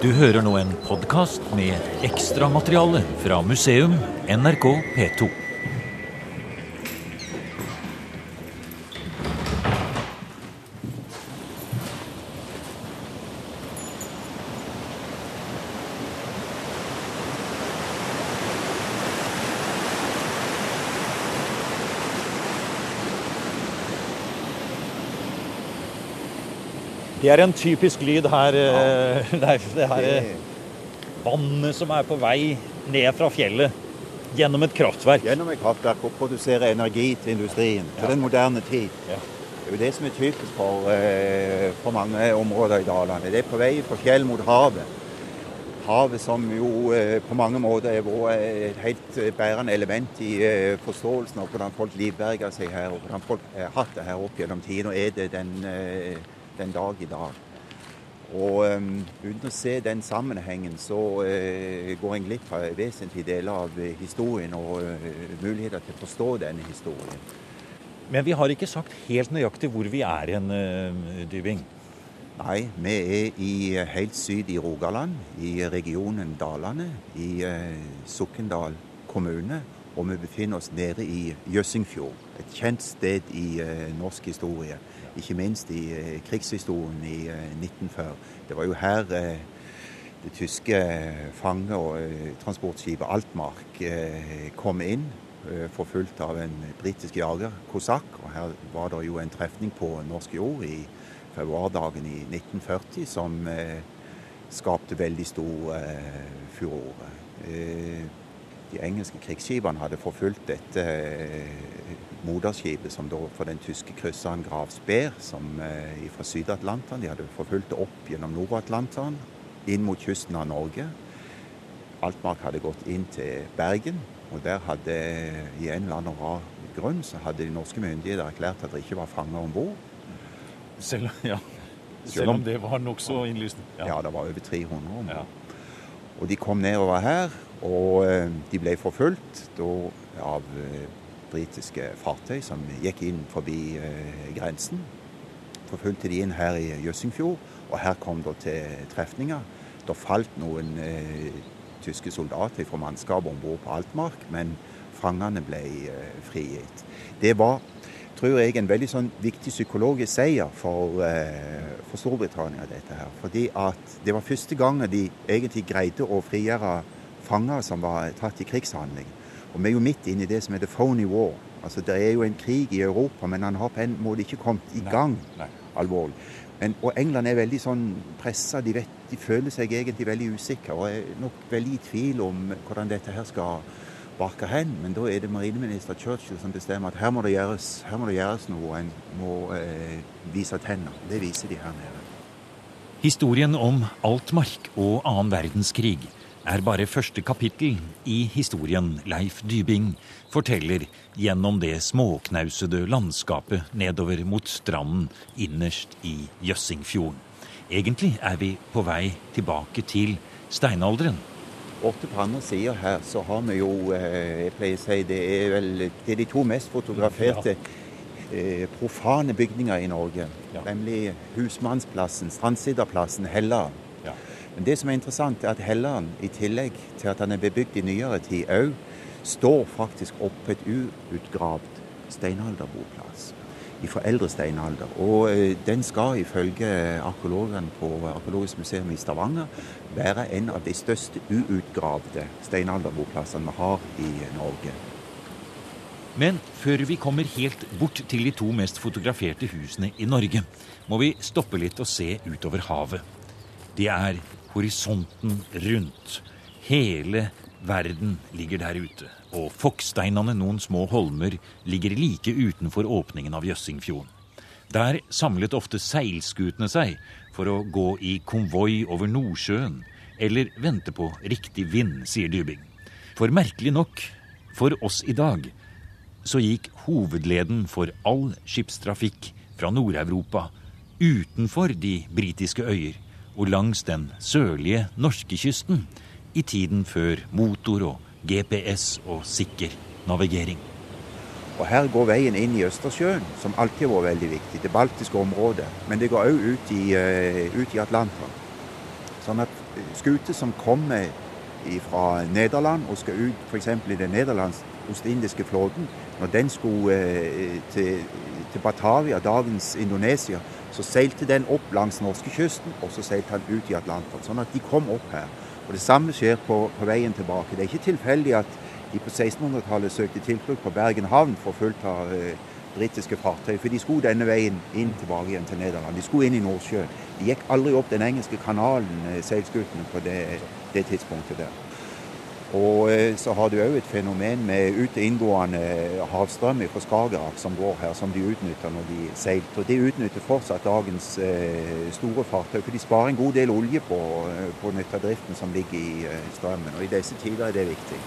Du hører nå en podkast med ekstramateriale fra museum NRK P2. Det er en typisk lyd her, eh, Leif. Det her eh, vannet som er på vei ned fra fjellet gjennom et kraftverk. Gjennom et kraftverk og produsere energi til industrien for den moderne tid. Ja. Det er jo det som er typisk for, eh, for mange områder i Dalane. Det er på vei fra fjell mot havet. Havet som jo på mange måter er vært et helt bærende element i forståelsen av hvordan folk livberger seg her, og hvordan folk har hatt det her opp gjennom tiden, og er det den, den dag i dag. Og um, uten å se den sammenhengen, så uh, går en glipp av vesentlige deler av eh, historien og uh, muligheter til å forstå denne historien. Men vi har ikke sagt helt nøyaktig hvor vi er hen, uh, Dybing. Nei, vi er i, helt syd i Rogaland, i regionen Dalane, i Sokndal kommune. Og vi befinner oss nede i Jøssingfjord, et kjent sted i norsk historie. Ikke minst i eh, krigshistorien i eh, 1940. Det var jo her eh, det tyske fange- og eh, transportskipet Altmark eh, kom inn, eh, forfulgt av en britisk jager, kosakk. Og her var det jo en trefning på norsk jord i februardagen i 1940 som eh, skapte veldig stor eh, furore. Eh, de engelske krigsskipene hadde forfulgt dette eh, moderskipet som da for den tyske krysseren Grav Speer, som eh, fra Syd-Atlanteren. De hadde forfulgt det opp gjennom Nord-Atlanteren, inn mot kysten av Norge. Altmark hadde gått inn til Bergen, og der hadde i en eller annen rar grunn så hadde de norske myndigheter erklært at det ikke var fanger om bord. Selv, ja. Selv om- det var nokså innlysende. Ja. det var over 300 om bord. Ja. Og de kom nedover her, og eh, de ble forfulgt av eh, britiske fartøy som gikk inn forbi eh, grensen. Forfulgte de inn her i Jøssingfjord, og her kom det til trefninger. Det falt noen tyske soldater fra mannskapet om bord på Altmark, men fangene ble frigitt. Det var tror jeg, en veldig sånn viktig psykologisk seier for, for Storbritannia. dette her. Fordi at det var første gangen de egentlig greide å frigjøre fanger som var tatt i krigshandling. Og vi er jo midt inne i det som heter phony war. Altså Det er jo en krig i Europa, men han har på en måte ikke kommet i gang nei. alvorlig. Men, og England er veldig sånn pressa. De, de føler seg egentlig veldig usikre og er nok veldig i tvil om hvordan dette her skal barke hen. Men da er det marineminister Churchill som bestemmer at her må det gjøres, her må det gjøres noe. En må eh, vise tenner. Det viser de her nede. Historien om Altmark og annen verdenskrig er bare første kapittel i historien Leif Dybing forteller gjennom det småknausede landskapet nedover mot stranden innerst i Jøssingfjorden. Egentlig er vi på vei tilbake til steinalderen. Borte på andre sida her så har vi jo eh, Jeg pleier å si det er vel det er de to mest fotograferte eh, profane bygninger i Norge. Ja. Nemlig Husmannsplassen, Strandsiderplassen, Helland. Det som er interessant, er at Helland, i tillegg til at han er bebygd i nyere tid, òg står faktisk oppe et uutgravd steinalderboplass fra eldre steinalder. Og eh, den skal ifølge arkeologene på Arkeologisk museum i Stavanger være en av de største uutgravde steinalderboplassene vi har i Norge. Men før vi kommer helt bort til de to mest fotograferte husene i Norge, må vi stoppe litt og se utover havet. Det er horisonten rundt. Hele verden ligger der ute. Og Fokksteinane, noen små holmer, ligger like utenfor åpningen av Jøssingfjorden. Der samlet ofte seilskutene seg for å gå i konvoi over Nordsjøen, eller vente på riktig vind, sier Dybing. For merkelig nok, for oss i dag, så gikk hovedleden for all skipstrafikk fra Nord-Europa utenfor de britiske øyer og langs den sørlige norskekysten i tiden før motor og GPS og sikker navigering. Og her går veien inn i Østersjøen, som alltid har vært veldig viktig. Det baltiske området. Men det går òg ut, eh, ut i Atlanteren. Sånn at skuter som kommer fra Nederland og skal ut f.eks. i den nederlandske ostindiske flåten, når den skulle eh, til, til Batavia, dagens Indonesia, så seilte den opp langs norskekysten, og så seilte han ut i Atlanteren. Sånn at de kom opp her. Og Det samme skjer på, på veien tilbake. Det er ikke tilfeldig at de på 1600-tallet søkte tilflukt på Bergen havn, forfulgt av eh, britiske fartøy. For de skulle denne veien inn tilbake igjen til Nederland. De skulle inn i Nordsjøen. De gikk aldri opp den engelske kanalen, eh, seilskutene, på det, det tidspunktet der. Og eh, så har du òg et fenomen med utinngående havstrøm fra Skagerrak som går her, som de utnytter når de seiler. Og de utnytter fortsatt dagens eh, store fartøy, for de sparer en god del olje på, å nytte nyttedriften som ligger i eh, strømmen. Og i disse tider er det viktig.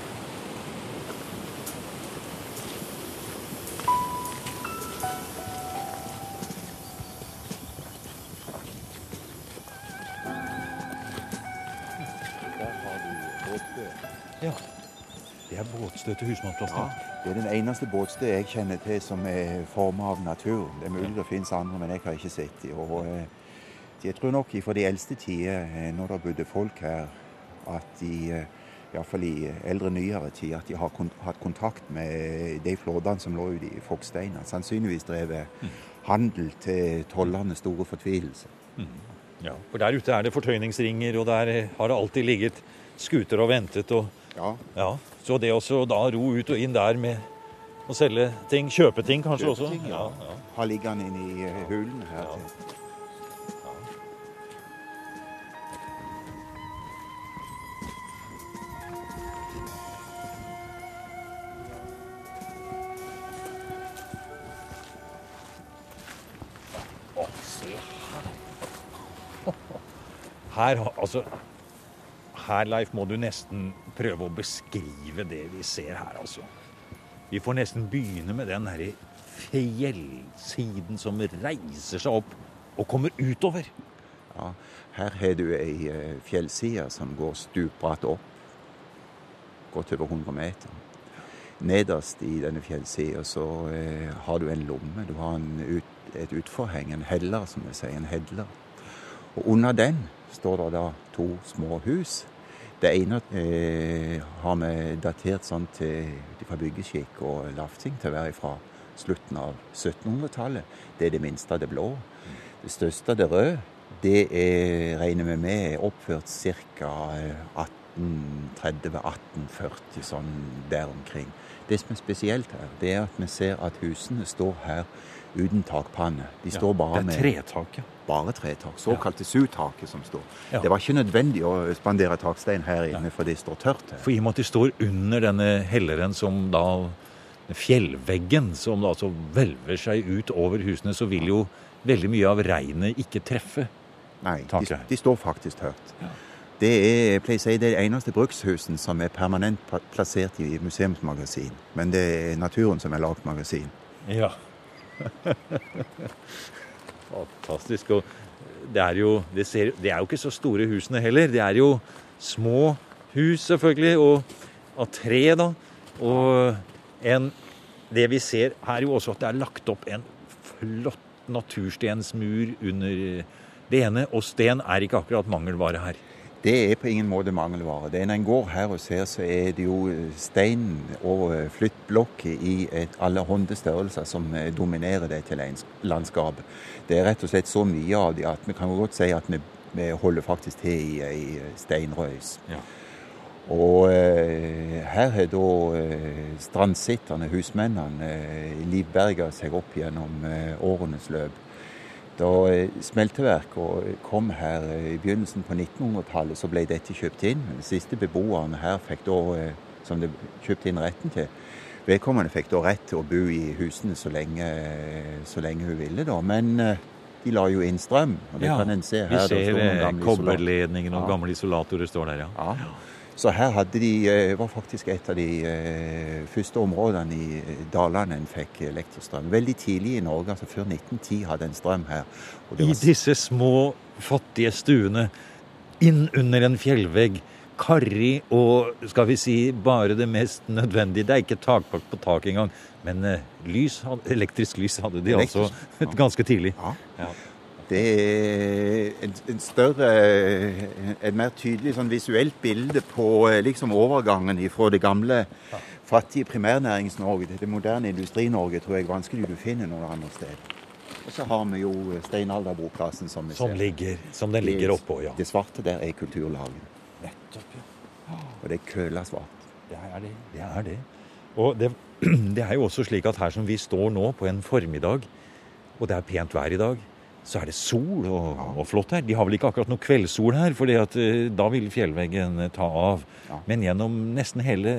Båtstø til husmannsplassen. Ja, det er den eneste båtstedet jeg kjenner til som er formet av naturen. Det er mulig det finnes andre, men jeg har ikke sett dem. Og eh, jeg tror nok fra de eldste tider, eh, når det bodde folk her, at de iallfall i eldre, nyere tid, at de har hatt kontakt med de flåtene som lå ute i Fogsteinene. Sannsynligvis drevet handel til tollernes store fortvilelse. Mm. Ja, for der ute er det fortøyningsringer, og der har det alltid ligget skuter og ventet. og Ja, Ja, Så det også da ro ut og inn der med å selge ting, kjøpe ting kanskje også? Kjøpeting, ja. ja. har liggende inne i hulen her. Ja. Å, her. Altså, her, Leif, må du nesten prøve å beskrive det vi ser her, altså. Vi får nesten begynne med den herre fjellsiden som reiser seg opp og kommer utover. Ja, her har du ei eh, fjellside som går stupbratt opp. Godt over 100 meter. Nederst i denne fjellsida så eh, har du en lomme. Du har en ut, et utforheng, en heller, som vi sier. En hedler. Og under den står det da to små hus. Det ene eh, har vi datert sånn til fra byggeskikk og lafting til å være fra slutten av 1700-tallet. Det er det minste av det blå. Det største av det røde, det er, regner vi med er oppført ca. 1830-1840, sånn der omkring. Det som er spesielt her, det er at vi ser at husene står her uten takpanne. De står bare med det er tretaket. bare tretak. Såkalte sutaket som står. Ja. Det var ikke nødvendig å spandere takstein her inne, for det står tørt her. For i og med at de står under denne helleren som da Fjellveggen som da altså hvelver seg ut over husene, så vil jo veldig mye av regnet ikke treffe. Nei, de, Nei, de står faktisk tørt. Det er jeg pleier å si, det eneste brukshusen som er permanent plassert i museumsmagasin. Men det er naturen som er lagd magasin. Ja. Fantastisk. Og det er, jo, det, ser, det er jo ikke så store husene heller. Det er jo små hus, selvfølgelig, og av tre, da. Og en, det vi ser her, er jo også at det er lagt opp en flott naturstensmur under det ene. Og sten er ikke akkurat mangelvare her. Det er på ingen måte mangelvare. Det Når en går her og ser, så er det jo stein og flyttblokker i et allerhånde størrelser som eh, dominerer dette lands- landskapet. Det er rett og slett så mye av det at vi kan godt si at vi, vi holder faktisk til i ei steinrøys. Ja. Og eh, her har da eh, strandsitterne, husmennene, eh, livberga seg opp gjennom eh, årenes løp. Da smelteverket kom her i begynnelsen på 1900-tallet, så ble dette kjøpt inn. Den siste beboeren her fikk da, eh, som det kjøpte inn retten til, vedkommende fikk da rett til å bo i husene så lenge, eh, så lenge hun ville, da. Men eh, de la jo inn strøm, og det Ja, kan en se her. Vi ser kobberledningen og Ja. gamle isolatorer står der, ja. ja. Så her de, eh, var faktisk et av de eh, første områdene i eh, Dalane en fikk elektrostrøm. Veldig tidlig i Norge, altså før 1910 hadde en strøm her. I disse små, fattige stuene, inn under en fjellvegg, karrig og skal vi si bare det mest nødvendige. Det er ikke takpakt på taket engang, men lys, elektrisk lys hadde de Elektrisk, altså ganske tidlig. ja. Ja. Det er en, en større Et mer tydelig sånn visuelt bilde på eh, liksom overgangen fra det gamle fattige Primærnærings-Norge til det moderne Industri-Norge tror jeg vanskelig du finner noen andre steder. Og så har vi jo steinalderboplassen som vi som ser. Ligger, som den ligger oppå, ja. Det svarte der er kulturlagen. Nettopp, ja. Og det er køla svart. Det er det. Det er det. Og det, det er jo også slik at her som vi står nå på en formiddag, og det er pent vær i dag, så er det sol og, og flott her. De har vel ikke akkurat noe kveldssol her, for da vil fjellveggen eh, ta av. Ja. Men gjennom nesten hele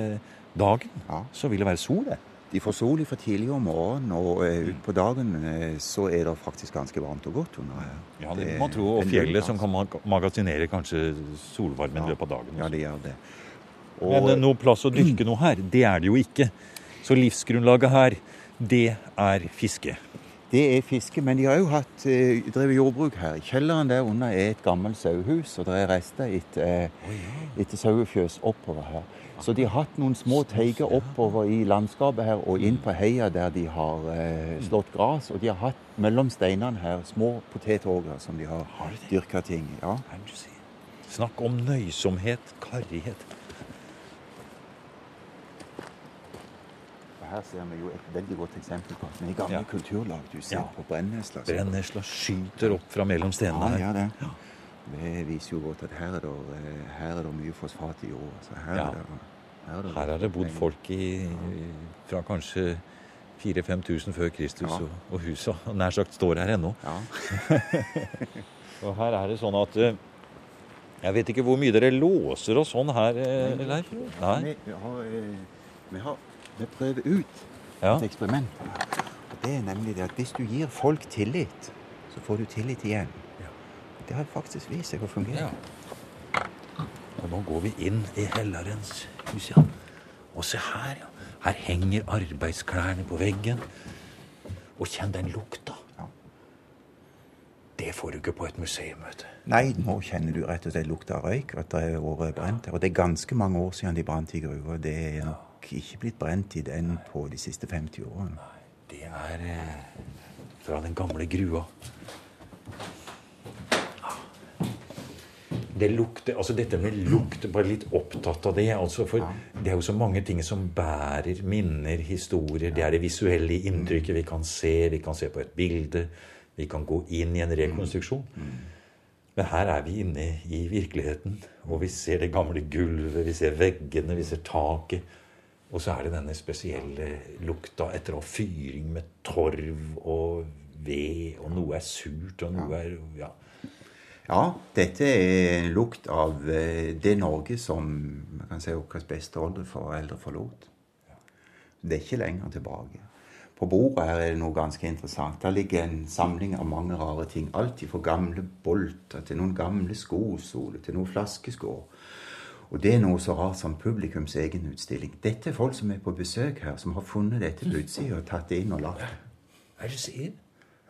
dagen Ja. så vil det være sol. det. De får sol fra tidlig om morgenen, og uh, utpå dagen uh, så er det faktisk ganske varmt og godt under her. Ja, det Det må man tro. Og fjellet som kan mag- magasinere kanskje solvarmen i løpet av dagen. Ja, det gjør det. Men eh, noe plass å dyrke noe her, det er det jo ikke. Så livsgrunnlaget her, det er fiske. Det er fiske, men de har jo hatt, eh, drevet jordbruk her. Kjelleren der under er et gammelt sauehus, og det er rester etter, eh, etter sauefjøs oppover her. Så de har hatt noen små teiger oppover i landskapet her og inn på heia der de har eh, slått gras. Og de har hatt mellom steinene her små potetåger som de har dyrka ting. Ja. Du sier? Snakk om nøysomhet, karrighet. Her ser vi jo et veldig godt eksempel på at vi er gamle Ja. kulturlag. Du ser Ja. på brennesla. Brennesla skyter opp fra mellom stenene Ja, her. ja, det. Det viser jo godt at her er det, her er det mye fosfat i jorda. Så her, Ja. er her, er Her har det bodd folk i, fra kanskje 4000-5000 før Kristus, Ja. og, og huset nær sagt står her ennå. Ja. Og her er det sånn at eh, Jeg vet ikke hvor mye dere låser og sånn her, eh, Leif? Nei? Vi, har, eh, vi, har, vi prøver ut Ja. et eksperiment. Og det er nemlig det at hvis du gir folk tillit, så får du tillit igjen. Ja. Det har faktisk vist seg å fungere. Ja. Og nå går vi inn i hellerens hus, ja. Og se her, ja. Her henger arbeidsklærne på veggen. Og kjenn den lukta. Ja. Det får du ikke på et museum, vet du. Nei, nå kjenner du rett og slett lukta av røyk. At det er vært brent her. Og det er ganske mange år siden de brant i gruva. Det er nok ikke blitt brent i den på de siste 50 årene. Det er eh, fra den gamle grua. Det lukter, altså Dette med lukt, bare litt opptatt av det. altså For det er jo så mange ting som bærer minner, historier. Det er det visuelle inntrykket vi kan se. Vi kan se på et bilde. Vi kan gå inn i en rekonstruksjon. Men her er vi inne i virkeligheten, og vi ser det gamle gulvet, vi ser veggene, vi ser taket. Og så er det denne spesielle lukta etter å ha fyring med torv og ved, og noe er surt, og noe er Ja. Ja, dette er en lukt av eh, det Norge som man kan si våre beste oldeforeldre forlot. Det er ikke lenger tilbake. På bordet her er det noe ganske interessant. Der ligger en samling av mange rare ting. Alt fra gamle bolter til noen gamle skosoler til noen flaskeskår. Og det er noe så rart som publikums egen utstilling. Dette er folk som er på besøk her, som har funnet dette på utsida og tatt det inn og lagt det. Hva er det du sier?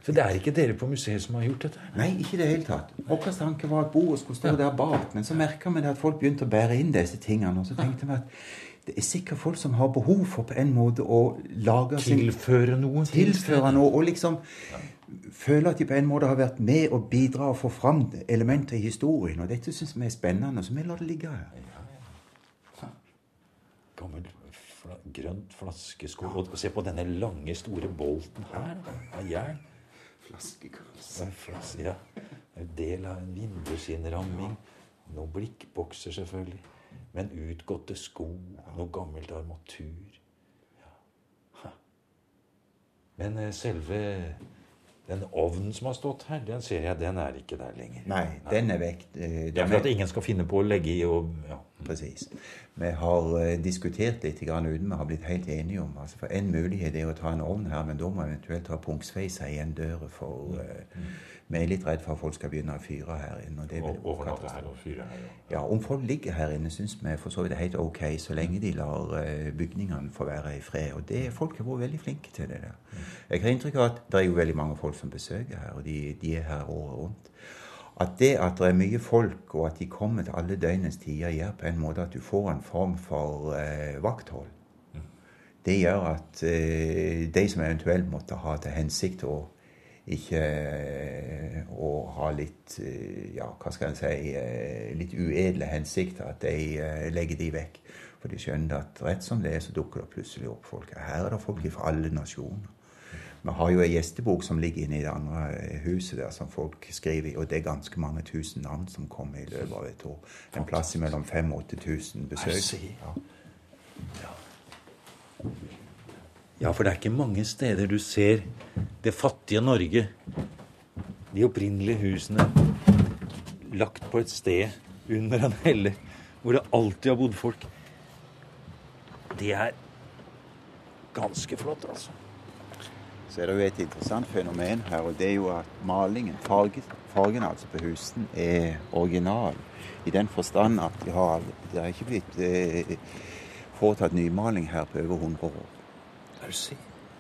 For det er ikke dere på museet som har gjort dette? Nei, ikke i det hele tatt. Vår tanke var at bordet skulle stå der bak, men så merka vi at folk begynte å bære inn disse tingene. Og så tenkte vi at det er sikkert folk som har behov for på en måte å lage Tilføre noe? Tilføre noe, og liksom føle at de på en måte har vært med og bidra og få fram elementer i historien. Og dette syns vi er spennende, så vi lar det ligge her. Gammel fla, grønt flaskeskår. Og se på denne lange, store bolten her av jern. Flaskekurs. Det er flas- Ja. En del av en vindusinnramming. Noen blikkbokser, selvfølgelig. Men utgåtte sko. Noe gammelt armatur. Ja. Men eh, selve den ovnen som har stått her, den ser jeg, den er ikke der lenger. Nei, den er vekk. Eh, Det er for at ingen skal finne på å legge i og ja. Precis. Vi har eh, diskutert litt grann uten vi har blitt helt enige om. Altså for En mulighet er å ta en ovn her, men da må vi eventuelt ha punksveisa igjen døra. For eh, vi er litt redd for at folk skal begynne å fyre her inne. og Og overnatte her og fyre her. Ja. Ja, Om folk ligger her inne, syns vi for så vidt er helt ok, så lenge de lar eh, bygningene få være i fred. Og det, folk har vært veldig flinke til det. der. Jeg har inntrykk av at det er jo veldig mange folk som besøker her, og de, de er her året rundt. At det at det er mye folk, og at de kommer til alle døgnets tider, gjør på en måte at du får en form for eh, vakthold. Det gjør at eh, de som eventuelt måtte ha til hensikt å ikke å ha litt ja, hva skal en si, litt uedle hensikter. At de legger de vekk. For de skjønner at rett som det er, så dukker det plutselig opp folk. Her er det folk fra alle nasjoner. Vi har jo ei gjestebok som ligger inne i det andre huset der, som folk skriver i. Og det er ganske mange tusen navn som kommer i løpet av et år. En plass mellom 5000 og 8000 besøk. Ja. ja, for det er ikke mange steder du ser det fattige Norge, de opprinnelige husene, lagt på et sted under en helle hvor det alltid har bodd folk. Det er ganske flott, altså så er det jo et interessant fenomen her, og det er jo at malingen, fargen, fargen altså på husene, er original. I den forstand at de har, det har ikke blitt eh, foretatt nymaling her på over 100 år.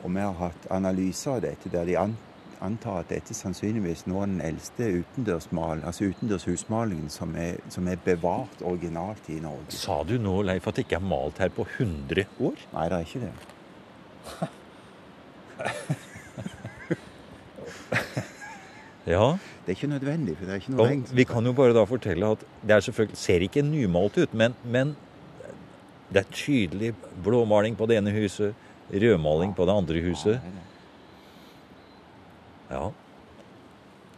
Og vi har hatt analyser av dette der de antar at dette sannsynligvis nå er den eldste utendørsmal, altså utendørs husmalingen som er, som er, bevart originalt i Norge. Sa du nå, Leif, at det ikke er malt her på 100 år? Nei, det er ikke det. Ja. Det er ikke nødvendig, for det er ikke noe regn. Vi kan jo bare da fortelle at det er selvfølgelig, ser ikke nymalt ut, men, men det er tydelig blåmaling på det ene huset, rødmaling på det andre huset. Ja.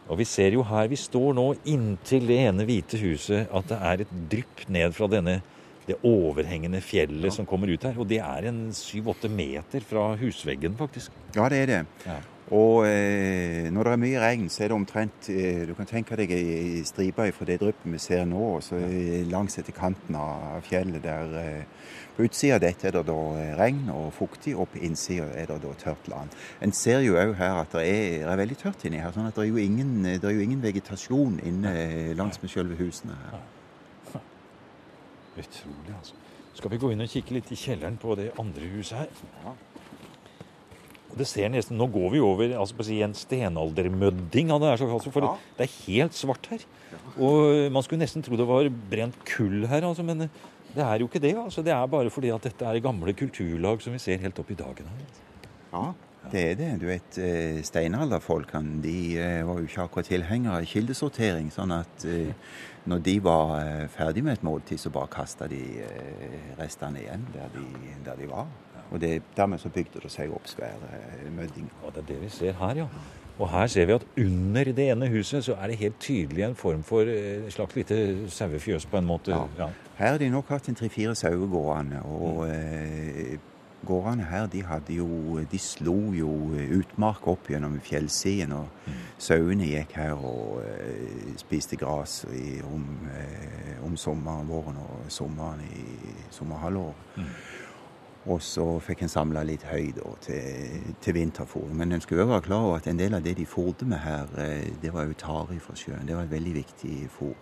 Og vi ser jo her vi står nå, inntil det ene hvite huset, at det er et drypp ned fra denne, det overhengende fjellet ja. som kommer ut her. Og det er en syv-åtte meter fra husveggen, faktisk. Ja, det er det. Ja. Og eh, når det er mye regn, så er det omtrent eh, Du kan tenke deg ei stripe fra det dryppet vi ser nå, og så langs etter kanten av fjellet der eh, På utsida av dette er det da eh, regn og fuktig, og på innsida er det da tørt land. En ser jo òg her at det er, det er, veldig tørt inni her. sånn at det er jo ingen, er jo ingen vegetasjon inne langs med sjølve husene her. Utrolig, altså. Skal vi gå inn og kikke litt i kjelleren på det andre huset her? Ja. Det ser nesten, Nå går vi over altså på å si, en stenaldermødding. Det er, altså, for ja. det er helt svart her. Og Man skulle nesten tro det var brent kull her, altså, men det er jo ikke det. altså. Det er bare fordi at dette er gamle kulturlag som vi ser helt opp i dagen. her. Ja, det er det. Du vet, eh, Steinalderfolkene de eh, var jo ikke akkurat tilhengere av kildesortering. sånn at eh, når de var ferdig med et måltid, så bare kasta de restene igjen der de, der de var. Og det, dermed så bygde det seg opp svære møddinger. Og det er det vi ser her, ja. Og her ser vi at under det ene huset så er det helt tydelig en form for et slags lite sauefjøs på en måte. Ja. ja. Her har de nok hatt en tre-fire sauer gående. Og mm. Eh, gårdene her de hadde jo De slo jo utmark opp gjennom fjellsiden. Og mm. sauene gikk her og uh, spiste gress om, uh, om sommeren, våren og sommeren i sommerhalvåret. Mm. Og så fikk en samla litt høy da, til, til vinterfôr. Men en skulle være klar over at en del av det de fôrte med her, eh, det var jo tare fra sjøen. Det var et veldig viktig fôr.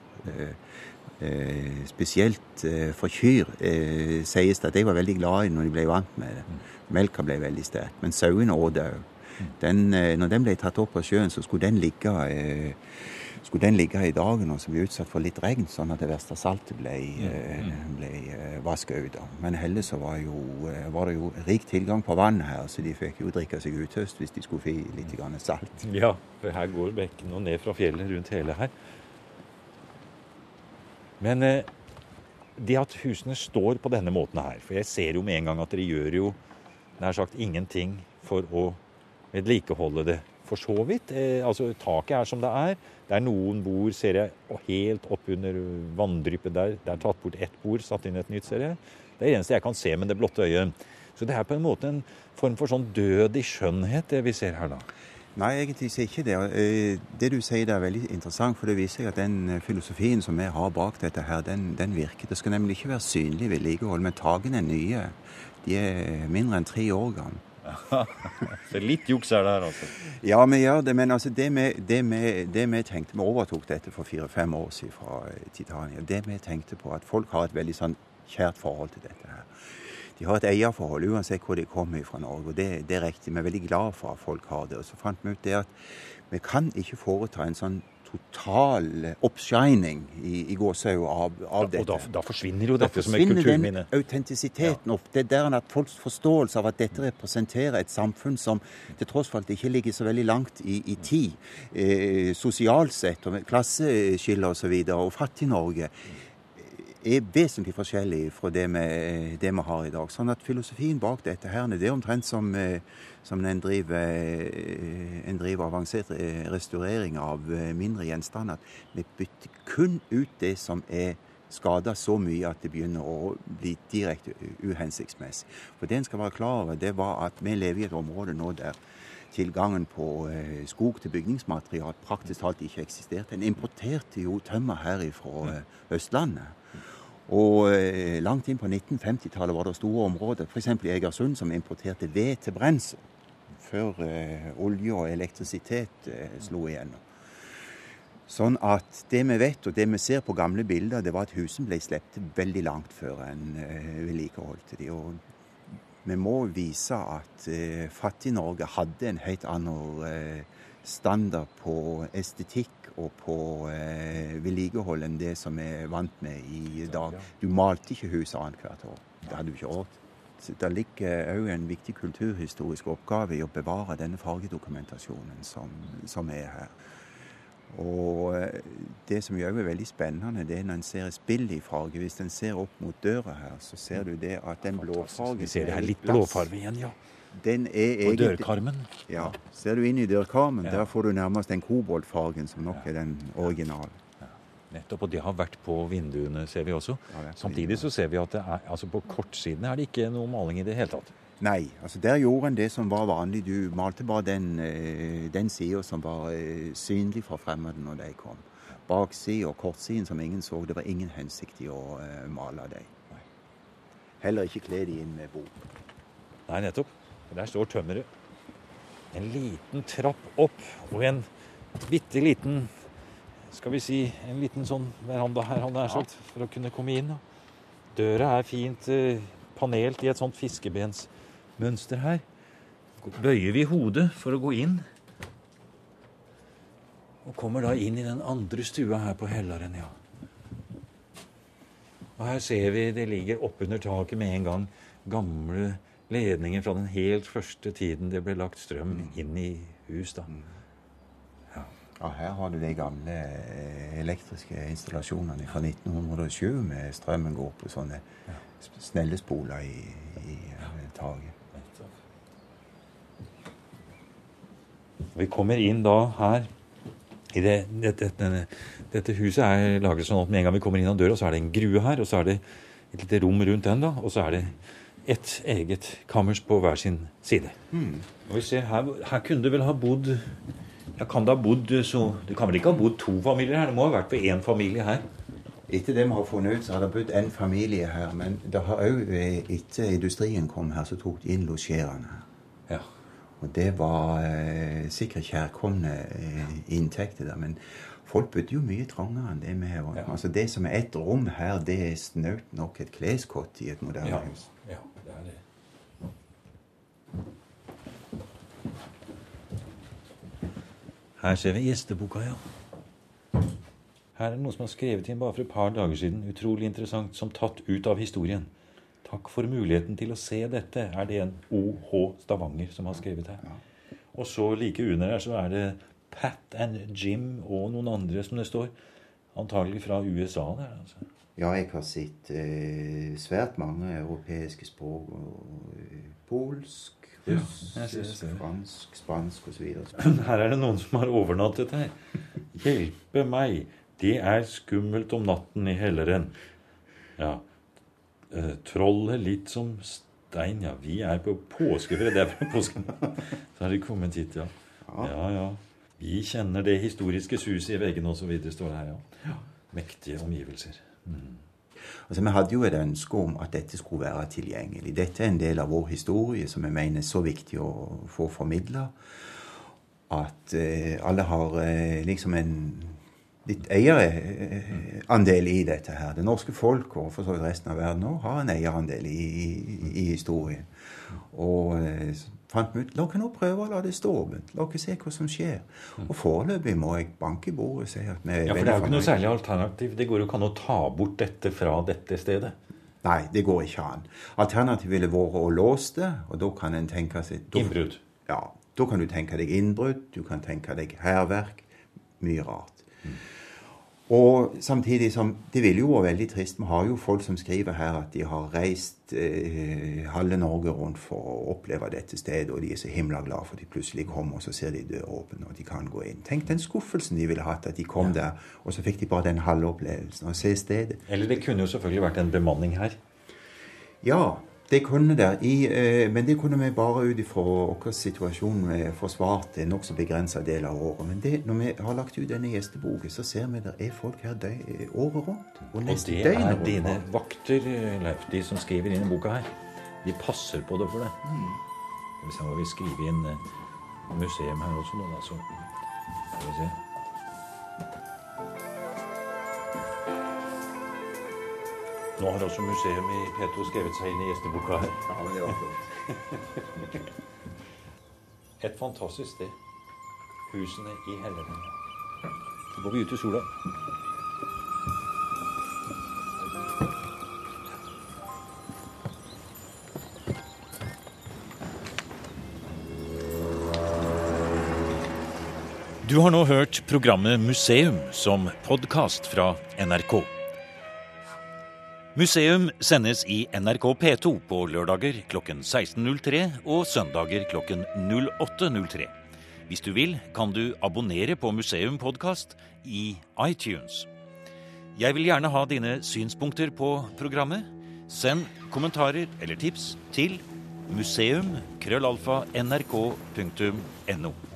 Eh, eh, spesielt for kyr sies det at de var veldig glad i det når de ble vant med det. Melka ble veldig sterk. Men sauene åt òg. Når den ble tatt opp av sjøen, så skulle den ligge skulle den ligge i dagen og så bli utsatt for litt regn, sånn at det verste saltet ble, mm, eh, ble vasket ut. Men heldigvis var, jo, eh, var, det jo rik tilgang på vann her, så de fikk jo drikke seg utøst hvis de skulle få litt salt. Ja, for her går bekken og ned fra fjellet rundt hele her. Men det at husene står på denne måten her For jeg ser jo med en gang at dere gjør jo nær sagt ingenting for å vedlikeholde det for så vidt. Eh, altså Taket er som det er. Det er noen bord, ser jeg, helt oppunder vanndryppet der. Det er tatt bort ett bord, satt inn et nytt, ser jeg. Det er det eneste jeg kan se med det blotte øyet. Så det er på en måte en form for sånn død i skjønnhet, det vi ser her da. Nei, egentlig ikke det. Eh, det du sier der er veldig interessant, for det viser seg at den filosofien som vi har bak dette her, den, den virker. Det skal nemlig ikke være synlig vedlikehold, men takene er nye. De er mindre enn tre år gamle. Så litt juks er det her, altså? Ja, vi gjør det. Men altså, det, vi, det, vi, det vi tenkte Vi overtok dette for fire-fem år siden fra eh, Titania. Det vi tenkte på, at folk har et veldig sånn kjært forhold til dette her. De har et eierforhold uansett hvor de kommer fra Norge. og det, det, er riktig. Vi er veldig glad for at folk har det. Og så fant vi ut det at vi kan ikke foreta en sånn total oppshining i, i gåsehud av, av dette. Og da, da, forsvinner jo dette som et kulturminne. Da forsvinner Den autentisiteten ja. det der at folks forståelse av at dette representerer et samfunn som til tross for alt ikke ligger så veldig langt i, i tid, eh, sosialt sett, og med klasseskiller osv., og, så videre, og Fattig-Norge, er vesentlig forskjellig fra det vi, det vi, har i dag. Sånn at filosofien bak dette her, det er omtrent som, eh, som en, driver, eh, en driver avansert restaurering av eh, mindre gjenstander. Vi bytter kun ut det som er skada så mye at det begynner å bli direkte uhensiktsmessig. For det en skal være klar over, det var at vi lever i et område nå der tilgangen på skog til bygningsmaterial praktisk talt ikke eksisterte. En importerte jo tømmer her fra Østlandet. Og eh, langt inn på 1950-tallet var det store områder, f.eks. i Egersund, som importerte ved til brensel. Før eh, olje og elektrisitet eh, slo igjennom. Sånn at det vi vet, og det vi ser på gamle bilder, det var at husene ble sluppet veldig langt før en eh, vedlikeholdte de. Og vi må vise at eh, Fattig-Norge hadde en helt annen eh, standard på estetikk og på eh, vedlikehold enn det som vi er vant med i dag. Du malte ikke huset annethvert år. Det hadde du ikke råd. Det ligger òg en viktig kulturhistorisk oppgave i å bevare denne fargedokumentasjonen som, som er her. Og eh, det som òg er veldig spennende, det er når en ser et spill i farge. Hvis en ser opp mot døra her, så ser du det at den blåfargen Vi ser det her litt blåfarge igjen, ja. Den er egentlig, dørkarmen? Ja. Ser du inn i dørkarmen, ja. der får du nærmest den koboltfargen som nok er den originale. Ja. Nettopp, og det har vært på vinduene, ser vi også. Samtidig så ser vi at er, altså på kortsiden er det ikke noe maling i det hele tatt. Nei, altså der gjorde en det som var vanlig. Du malte bare den, eh, den sida som var eh, synlig for fremmede når de kom. Baksida og kortsiden som ingen så, det var ingen hensikt i å uh, male dem. Heller ikke kle dem inn med bok. Nei, nettopp. Der står tømmeret. En liten trapp opp og en bitte liten Skal vi si en liten sånn veranda her, han er sagt, for å kunne komme inn. Døra er fint eh, panelt i et sånt fiskebensmønster her. Bøyer vi hodet for å gå inn. Og kommer da inn i den andre stua her på Hellaren, ja. Og her ser vi det ligger oppunder taket med en gang gamle ledninger fra den helt første tiden det ble lagt strøm mm. inn i hus. da. Mm. Ja. ja her har du de gamle eh, elektriske installasjonene fra 1907 med strømmen går på sånne ja. snellespoler i, i. Eh, taket. Vi kommer inn da her i det, dette, dette, dette, huset er laget sånn at med en gang vi kommer inn av døra, så er det en grue her, og så er det et lite rom rundt den, da, og så er det et eget kammers på hver sin side. Mm. Og vi ser, her, her, kunne det vel ha bodd ja, kan Det ha bodd så, det kan vel ikke ha bodd to familier her? Det må ha vært på én familie her? Etter det vi har funnet ut, så har det bodd én familie her. Men det har òg, etter industrien kom her, så tok de inn losjerende her. Ja. Og det var eh, sikkert kjærkomne eh, inntekter der. Men folk bodde jo mye trangere enn det vi har. Ja. Altså Det som er ett rom her, det er snaut nok et kleskott i et moderne ja. hus. Ja. Her ser vi gjesteboka, ja. Her er noe som er skrevet inn bare for et par dager siden. Utrolig interessant, som tatt ut av historien. Takk for muligheten til å se dette, er det en OH Stavanger som har skrevet her. Og så like under her så er det Pat and Jim og noen andre som det står. Antagelig fra USA. der, altså. Ja, jeg har sett eh, svært mange europeiske språk. Og, eh, polsk, russisk, fransk, spansk osv. Her er det noen som har overnattet her. Hjelpe meg, det er skummelt om natten i Helleren. Ja. Eh, trollet litt som stein. Ja, vi er på påskefred. Det er fra påsken. Så har de kommet hit, ja. Ja, ja. Vi kjenner det historiske suset i veggene osv. står det her, ja. Mektige omgivelser. Mm. Altså, Vi hadde jo et ønske om at dette skulle være tilgjengelig. Dette er en del av vår historie som vi mener er så viktig å få formidla. At eh, alle har eh, liksom en litt eierandel i dette her. Det norske folk, og for så vidt resten av verden òg, har en eierandel i, i, i historien. Og eh, fant vi ut la oss nå prøve å la det stå åpent. La oss se hva som skjer. Og foreløpig må jeg banke i bordet og si at vi er Ja, For det er jo ikke noe særlig alternativ. Det går jo ikke an å ta bort dette fra dette stedet. Nei, det går ikke an. Alternativet ville vært å låse det, og da kan en tenke seg Innbrudd. Ja. Da kan du tenke deg innbrudd, du kan tenke deg hærverk. Mye rart. Og samtidig som Det ville jo være veldig trist. Vi har jo folk som skriver her at de har reist eh, halve Norge rundt for å oppleve dette stedet, og de er så himla glad for at de plutselig kommer, og så ser de døra åpen, og de kan gå inn. Tenk den skuffelsen de ville hatt, at de kom der, og så fikk de bare den halve opplevelsen, og se stedet. Eller det kunne jo selvfølgelig vært en bemanning her. Ja, det kunne det. I, eh, men det kunne vi bare ut ifra vår situasjon eh, forsvart en nokså begrensa del av året. Men det, når vi har lagt ut denne gjesteboka, så ser vi det er folk her døy, året rundt. Og Og det er dine vakter, Leif, de som skriver inn i boka her. De passer på det for deg. Skal vi se, må vi skrive inn eh, museum her også nå, da, så Skal vi se. Nå har også museum i P2 skrevet seg inn i gjesteboka her. Ja, men det var flott. Et fantastisk sted. Husene i Helleland. Så går vi ut i sola. Du har nå hørt programmet Museum som podkast fra NRK. Museum sendes i NRK P2 på lørdager klokken 16.03 og søndager klokken 08.03. Hvis du vil, kan du abonnere på Museum podkast i iTunes. Jeg vil gjerne ha dine synspunkter på programmet. Send kommentarer eller tips til museum.krøllalfa.nrk.no.